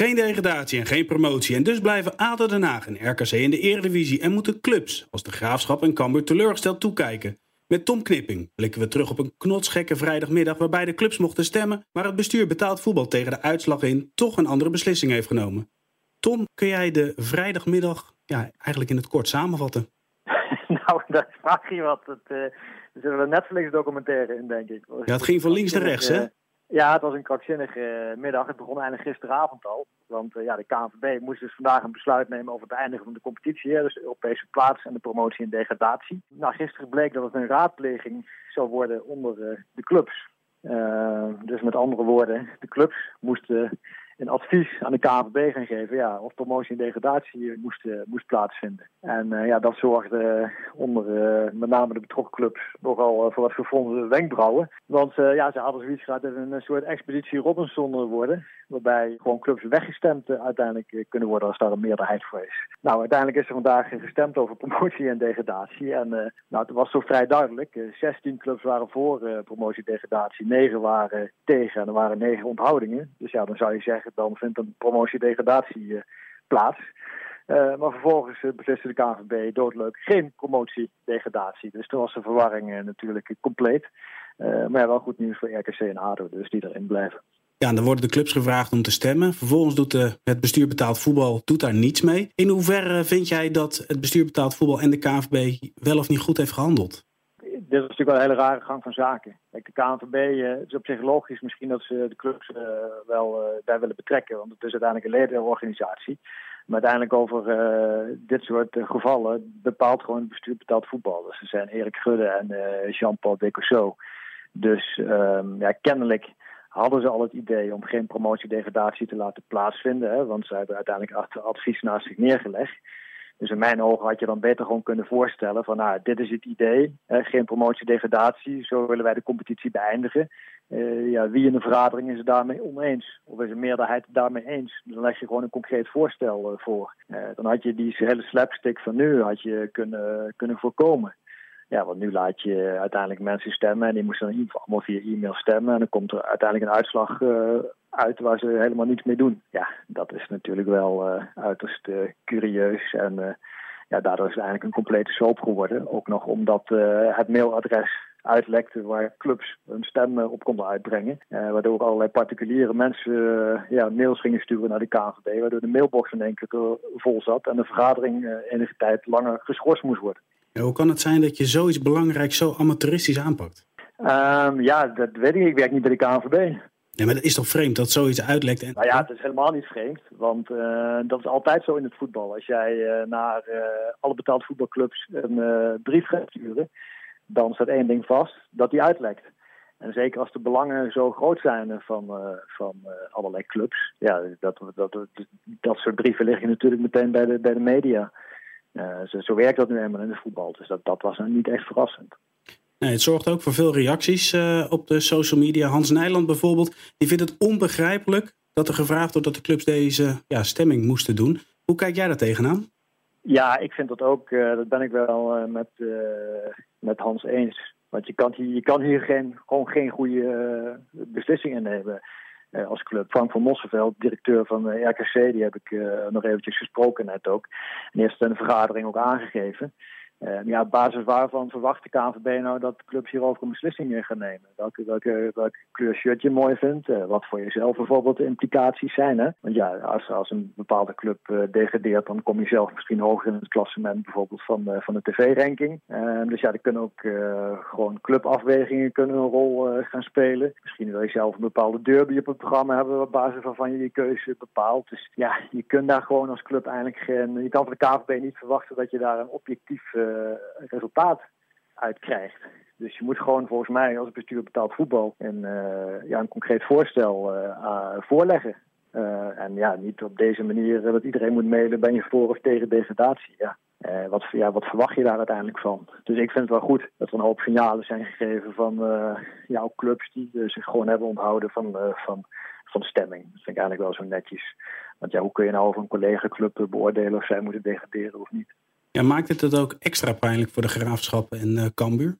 Geen degradatie en geen promotie. En dus blijven ADO Den Haag en RKC in de eredivisie. En moeten clubs als de Graafschap en Cambuur teleurgesteld toekijken. Met Tom Knipping blikken we terug op een knotsgekke vrijdagmiddag... waarbij de clubs mochten stemmen... maar het bestuur betaald voetbal tegen de uitslag in... toch een andere beslissing heeft genomen. Tom, kun jij de vrijdagmiddag ja, eigenlijk in het kort samenvatten? nou, dat vraag je wat. Het, uh, er zit een Netflix-documentaire in, denk ik. Ja, het ging van links naar rechts, hè? Ja, het was een krankzinnige eh, middag. Het begon eigenlijk gisteravond al. Want uh, ja, de KNVB moest dus vandaag een besluit nemen over het eindigen van de competitie. Dus de Europese plaats en de promotie en degradatie. Nou, gisteren bleek dat het een raadpleging zou worden onder uh, de clubs. dus met andere woorden, de clubs moesten een advies aan de KNVB gaan geven ja, of promotie en degradatie moest, uh, moest plaatsvinden. En uh, ja, dat zorgde onder met name de betrokken clubs nogal voor wat gevonden wenkbrauwen. Want ja, ze hadden zoiets gehad dat een soort expeditie Robinson worden. Waarbij gewoon clubs weggestemd uiteindelijk kunnen worden als daar een meerderheid voor is. Nou, uiteindelijk is er vandaag gestemd over promotie en degradatie. En nou, het was zo vrij duidelijk. 16 clubs waren voor promotie en degradatie, 9 waren tegen en er waren 9 onthoudingen. Dus ja, dan zou je zeggen dan vindt een promotie-degradatie eh, plaats. Uh, maar vervolgens uh, besliste de KNVB doodleuk geen promotie-degradatie. Dus toen was de verwarring natuurlijk compleet. maar ja, wel goed nieuws voor RKC en ADO, dus die erin blijven. Ja, dan worden de clubs gevraagd om te stemmen. Vervolgens doet de, het bestuur betaald voetbal doet daar niets mee. In hoeverre vind jij dat het bestuur betaald voetbal en de KNVB wel of niet goed heeft gehandeld? Dit is natuurlijk wel een hele rare gang van zaken. Kijk, de KNVB, uh, het is op zich logisch misschien dat ze de clubs uh, wel uh, bij willen betrekken. Want het is uiteindelijk een ledenorganisatie. Maar uiteindelijk over dit soort gevallen bepaalt gewoon het bestuur betaald voetbal. Dus zijn Erik Gudde en Jean-Paul Decosso. Dus um, ja, kennelijk hadden ze al het idee om geen promotiedegradatie te laten plaatsvinden. Hè, want ze hebben uiteindelijk advies naast zich neergelegd. Dus in mijn ogen had je dan beter gewoon kunnen voorstellen van nou, dit is het idee, geen promotie-degradatie, zo willen wij de competitie beëindigen. Uh, ja, wie in de vergadering is het daarmee oneens? Of is een meerderheid het daarmee eens? Dan leg je gewoon een concreet voorstel uh, voor. Uh, dan had je die hele slapstick van nu had je kunnen, kunnen voorkomen. Ja, want nu laat je uiteindelijk mensen stemmen en die moesten dan allemaal via e-mail stemmen. En dan komt er uiteindelijk een uitslag uit waar ze helemaal niets mee doen. Ja, dat is natuurlijk wel uh, uiterst uh, curieus. En uh, ja, daardoor is het eigenlijk een complete soap geworden. Ook nog omdat het mailadres uitlekte waar clubs hun stem op konden uitbrengen. waardoor ook allerlei particuliere mensen ja, mails gingen sturen naar de KNVB. Waardoor de mailbox in één keer vol zat en de vergadering enige tijd langer geschorst moest worden. Ja, hoe kan het zijn dat je zoiets belangrijks zo amateuristisch aanpakt? Um, ja, dat weet ik. Ik werk niet bij de KNVB. Ja, maar dat is toch vreemd dat zoiets uitlekt? Nou ja, het is helemaal niet vreemd. Want uh, dat is altijd zo in het voetbal. Als jij uh, naar uh, alle betaalde voetbalclubs een brief gaat sturen, dan staat één ding vast, dat die uitlekt. En zeker als de belangen zo groot zijn van, van allerlei clubs, ja, dat, dat, dat, dat soort brieven liggen natuurlijk meteen bij de, bij de media. zo, zo werkt dat nu eenmaal in het voetbal. Dus dat, dat was nou niet echt verrassend. Nee, het zorgt ook voor veel reacties uh, op de social media. Hans Nijland bijvoorbeeld, die vindt het onbegrijpelijk dat er gevraagd wordt dat de clubs deze ja, stemming moesten doen. Hoe kijk jij daar tegenaan? Ja, ik vind dat ook, uh, dat ben ik wel uh, met, met Hans eens. Want je kan hier, je kan hier geen, gewoon geen goede beslissingen nemen als club. Frank van Mosselveld, directeur van RKC, die heb ik nog eventjes gesproken net ook. En eerst in de vergadering ook aangegeven. Uh, ja, op basis waarvan verwacht de KNVB nou dat clubs hierover een beslissing gaan nemen? Welke, welke, welke kleur shirt je mooi vindt? Uh, wat voor jezelf bijvoorbeeld de implicaties zijn. Hè? Want ja, als, als een bepaalde club uh, degradeert, dan kom je zelf misschien hoger in het klassement bijvoorbeeld van, van de tv-ranking. dus ja, er kunnen ook gewoon clubafwegingen kunnen een rol gaan spelen. Misschien wil je zelf een bepaalde derby op het programma hebben op basis waarvan je je keuze bepaalt. Dus ja, je kunt daar gewoon als club eigenlijk geen... Je kan van de KNVB niet verwachten dat je daar een objectief resultaat uit krijgt. Dus je moet gewoon volgens mij als bestuur betaald voetbal een, uh, ja, een concreet voorstel uh, voorleggen. en ja, niet op deze manier dat iedereen moet mailen, ben je voor of tegen degradatie. Ja. wat, ja, wat verwacht je daar uiteindelijk van? Dus ik vind het wel goed dat er een hoop signalen zijn gegeven van jouw clubs die zich gewoon hebben onthouden van, van, van stemming. Dat vind ik eigenlijk wel zo netjes. Want ja, hoe kun je nou over een collega-club beoordelen of zij moeten degraderen of niet? Ja, maakt het het ook extra pijnlijk voor de graafschappen en uh, Cambuur?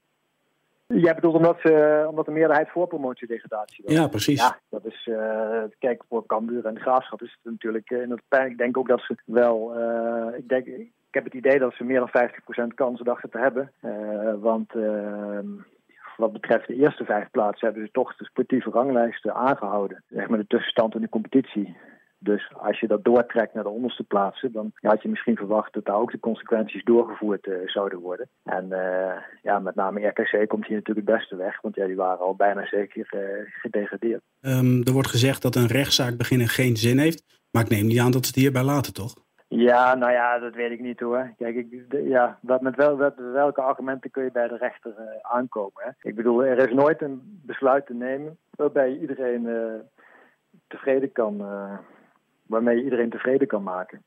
Jij bedoelt omdat, ze, omdat de meerderheid voor promotiedegradatie was? Ja, precies. Ja, dat is, uh, kijk, voor Cambuur en de Graafschap is het natuurlijk uh, pijn. Ik denk ook dat ze wel, uh, ik, denk, ik heb het idee dat ze meer dan 50% kansen dachten te hebben. want ehm, wat betreft de eerste vijf plaatsen hebben ze toch de sportieve ranglijsten aangehouden. Zeg maar de tussenstand in de competitie. Dus als je dat doortrekt naar de onderste plaatsen, dan had je misschien verwacht dat daar ook de consequenties doorgevoerd uh, zouden worden. En uh, ja, met name RKC komt hier natuurlijk het beste weg, want ja, die waren al bijna zeker uh, gedegradeerd. Um, er wordt gezegd dat een rechtszaak beginnen geen zin heeft, maar ik neem niet aan dat ze het hierbij laten, toch? Ja, nou ja, dat weet ik niet hoor. Kijk, ik, ja, wat, met, wel, welke argumenten kun je bij de rechter aankomen? Hè? Ik bedoel, er is nooit een besluit te nemen waarbij iedereen tevreden kan waarmee je iedereen tevreden kan maken.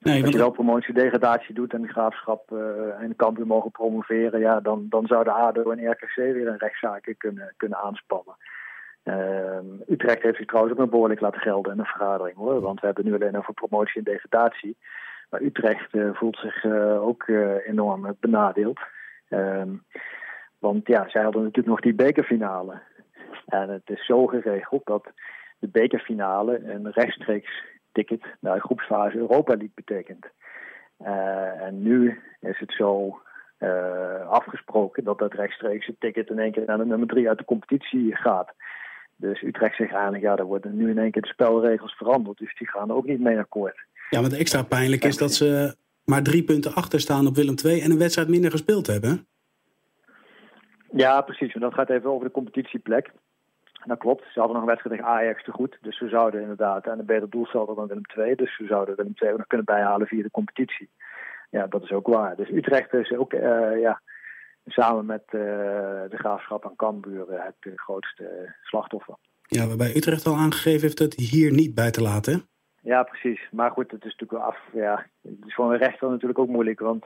Nee, Als je wel promotie-degradatie doet en de graafschap uh, en de kampioen mogen promoveren, ja, dan, dan zouden ADO en RKC weer een rechtszaken kunnen, kunnen aanspannen. Uh, Utrecht heeft zich trouwens ook nog behoorlijk laten gelden in de vergadering hoor. Want we hebben nu alleen over promotie en degradatie. Maar Utrecht uh, voelt zich uh, ook enorm benadeeld. Ehm, want ja, zij hadden natuurlijk nog die bekerfinale. En het is zo geregeld dat de bekerfinale een rechtstreeks ticket naar de groepsfase Europa League betekent. Uh, en nu is het zo uh, afgesproken dat dat rechtstreekse ticket in één keer naar de nummer drie uit de competitie gaat. Dus Utrecht zegt eigenlijk, ja, er worden nu in één keer de spelregels veranderd. Dus die gaan ook niet mee akkoord. Ja, maar het extra pijnlijk is dat ze maar drie punten achter staan op Willem II en een wedstrijd minder gespeeld hebben. Ja, precies. Maar dat gaat even over de competitieplek. Dat klopt. Ze hadden nog een wedstrijd tegen Ajax te goed. Dus ze zouden inderdaad aan een beter doelstel dan Willem II. Dus ze zouden Willem II ook nog kunnen bijhalen via de competitie. Ja, dat is ook waar. Dus Utrecht is ook uh, ja, samen met uh, de Graafschap en Cambuur uh, het grootste slachtoffer. Ja, waarbij Utrecht al aangegeven heeft het hier niet bij te laten. Ja, precies. Maar goed, het is natuurlijk wel af. Ja, het is voor een rechter natuurlijk ook moeilijk. Want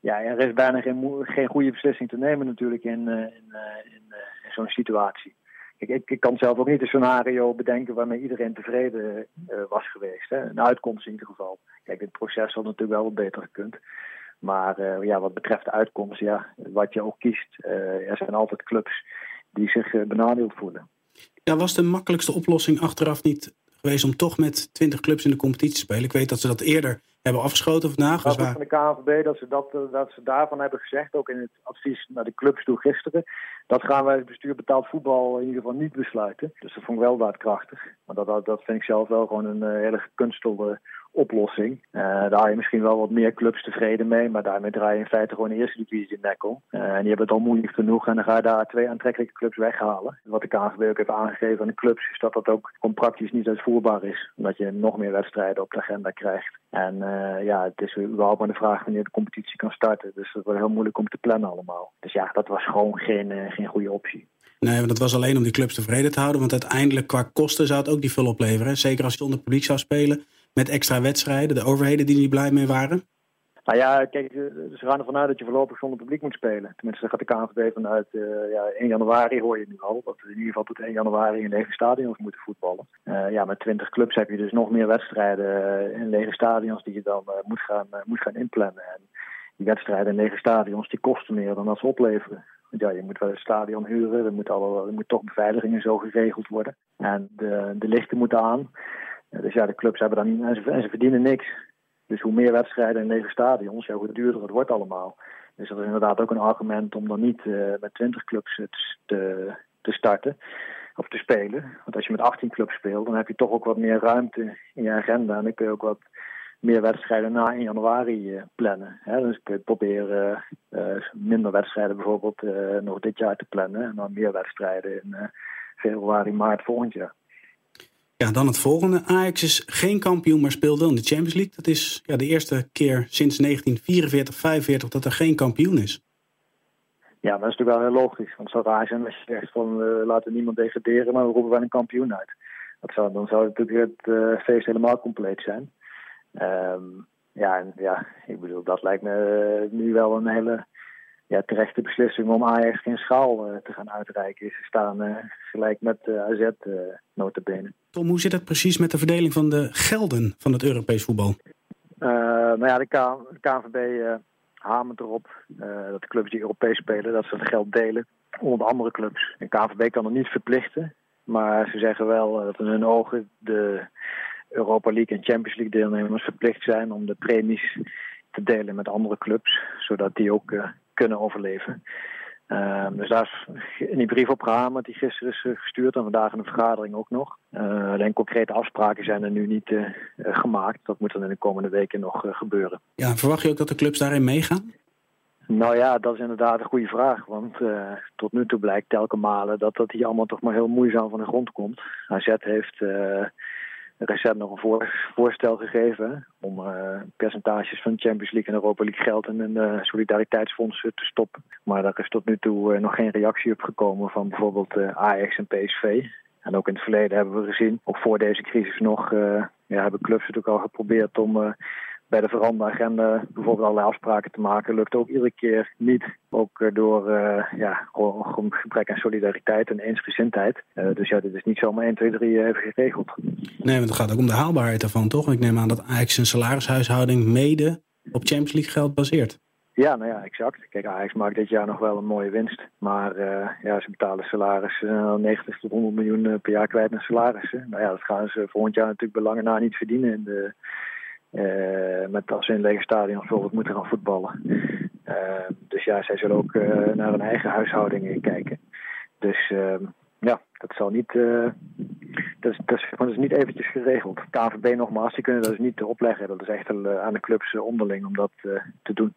ja, er is bijna geen, geen goede beslissing te nemen natuurlijk in, in, in, in zo'n situatie. Ik, ik, kan zelf ook niet een scenario bedenken waarmee iedereen tevreden uh, was geweest. Hè. Een uitkomst in ieder geval. Kijk, dit proces had natuurlijk wel wat beter gekund. Maar uh, ja, wat betreft de uitkomst, ja, wat je ook kiest, uh, er zijn altijd clubs die zich benadeeld voelen. Ja, was de makkelijkste oplossing achteraf niet geweest om toch met 20 clubs in de competitie te spelen? Ik weet dat ze dat eerder hebben afgeschoten vandaag. Dat waar... van de KNVB dat ze, dat, dat ze daarvan hebben gezegd, ook in het advies naar de clubs toe gisteren. Dat gaan wij het bestuur betaald voetbal in ieder geval niet besluiten. Dus dat vond ik wel daadkrachtig. Maar dat, dat, dat vind ik zelf wel gewoon een uh, hele gekunstelde oplossing. Uh, daar haal je misschien wel wat meer clubs tevreden mee, maar daarmee draai je in feite gewoon de eerste divisie in nekkel. Uh, en die hebben het al moeilijk genoeg en dan ga je daar twee aantrekkelijke clubs weghalen. Wat de KNVB ook aangegeven aan de clubs is dat dat ook gewoon praktisch niet uitvoerbaar is. Omdat je nog meer wedstrijden op de agenda krijgt. En uh, ja, het is überhaupt maar de vraag wanneer de competitie kan starten. Dus dat wordt heel moeilijk om te plannen allemaal. Dus ja, dat was gewoon geen, geen goede optie. Nee, want dat was alleen om die clubs tevreden te houden. Want uiteindelijk qua kosten zou het ook niet veel opleveren. Zeker als je zonder publiek zou spelen met extra wedstrijden, de overheden die niet blij mee waren? Nou ja, kijk, ze gaan ervan uit dat je voorlopig zonder publiek moet spelen. Tenminste, daar gaat de KNVB vanuit. Uh, ja, 1 januari hoor je nu al. Dat we in ieder geval tot 1 januari in lege stadions moeten voetballen. Uh, ja, met 20 clubs heb je dus nog meer wedstrijden in lege stadions die je dan moet, gaan, moet gaan inplannen. En die wedstrijden in lege stadions die kosten meer dan dat ze opleveren. Want ja, je moet wel een stadion huren, er moet, alle, er moet toch beveiliging en zo geregeld worden. En de, de lichten moeten aan. Dus ja, de clubs hebben dan en ze, en ze verdienen niks. Dus hoe meer wedstrijden in lege stadions, hoe duurder het wordt allemaal. Dus dat is inderdaad ook een argument om dan niet uh, met 20 clubs te, te starten of te spelen. Want als je met 18 clubs speelt, dan heb je toch ook wat meer ruimte in je agenda. En dan kun je ook wat meer wedstrijden na 1 januari uh, plannen. Hè? Dus kun je proberen uh, minder wedstrijden bijvoorbeeld nog dit jaar te plannen. En dan meer wedstrijden in februari, maart volgend jaar. Ja, dan het volgende. Ajax is geen kampioen, maar speelt wel in de Champions League. Dat is ja, de eerste keer sinds 1944, 45 dat er geen kampioen is. Ja, dat is natuurlijk wel heel logisch. Want het zou raar zijn als je zegt van uh, laten niemand degraderen, maar we roepen wel een kampioen uit. Dat zou, dan zou natuurlijk het uh, feest helemaal compleet zijn. Um, ja, en, ja, ik bedoel, dat lijkt me uh, nu wel een hele ja, terechte beslissing om Ajax geen schaal uh, te gaan uitreiken. Ze staan uh, gelijk met uh, AZ uh, notabene. Tom, hoe zit het precies met de verdeling van de gelden van het Europees voetbal? nou ja, de, K de KNVB hamert erop dat de clubs die Europees spelen, dat ze het geld delen. onder de andere clubs. En KVB kan er niet verplichten, maar ze zeggen wel dat in hun ogen de Europa League en Champions League deelnemers verplicht zijn om de premies te delen met andere clubs, zodat die ook kunnen overleven. Ehm, dus daar is in die brief opgehamerd die gisteren is gestuurd en vandaag in de vergadering ook nog. Uh, alleen concrete afspraken zijn er nu niet uh, gemaakt. Dat moet dan in de komende weken nog gebeuren. Ja, verwacht je ook dat de clubs daarin meegaan? Nou ja, dat is inderdaad een goede vraag. Want tot nu toe blijkt telkens malen dat dat hier allemaal toch maar heel moeizaam van de grond komt. AZ heeft recent nog een voor, voorstel gegeven om uh, percentages van Champions League en Europa League geld in de solidariteitsfondsen te stoppen. Maar daar is tot nu toe nog geen reactie op gekomen van bijvoorbeeld Ajax en PSV. En ook in het verleden hebben we gezien, ook voor deze crisis nog, ja, hebben clubs natuurlijk al geprobeerd om bij de veranderagenda bijvoorbeeld allerlei afspraken te maken. Lukt ook iedere keer niet. Ook eh, door uh, ja, gewoon gebrek aan solidariteit en eensgezindheid. Uh, dus ja, dit is niet zomaar 1, 2, 3 even geregeld. Nee, want het gaat ook om de haalbaarheid daarvan, toch? Ik neem aan dat Ajax zijn salarishuishouding mede op Champions League geld baseert. Ja, nou ja, exact. Kijk, Ajax maakt dit jaar nog wel een mooie winst. Maar uh, ja, ze betalen salaris uh, 90 tot 100 miljoen per jaar kwijt naar salarissen. Nou ja, dat gaan ze volgend jaar natuurlijk belangen na niet verdienen in de uh, met als ze in lege stadion bijvoorbeeld moeten gaan voetballen. Uh, dus ja, zij zullen ook uh, naar hun eigen huishouding kijken. Dus ja, dat zal niet. dat, is, dat, niet eventjes geregeld. KVB nogmaals, die kunnen dat dus niet opleggen. Dat is echt aan de clubs onderling om dat te doen.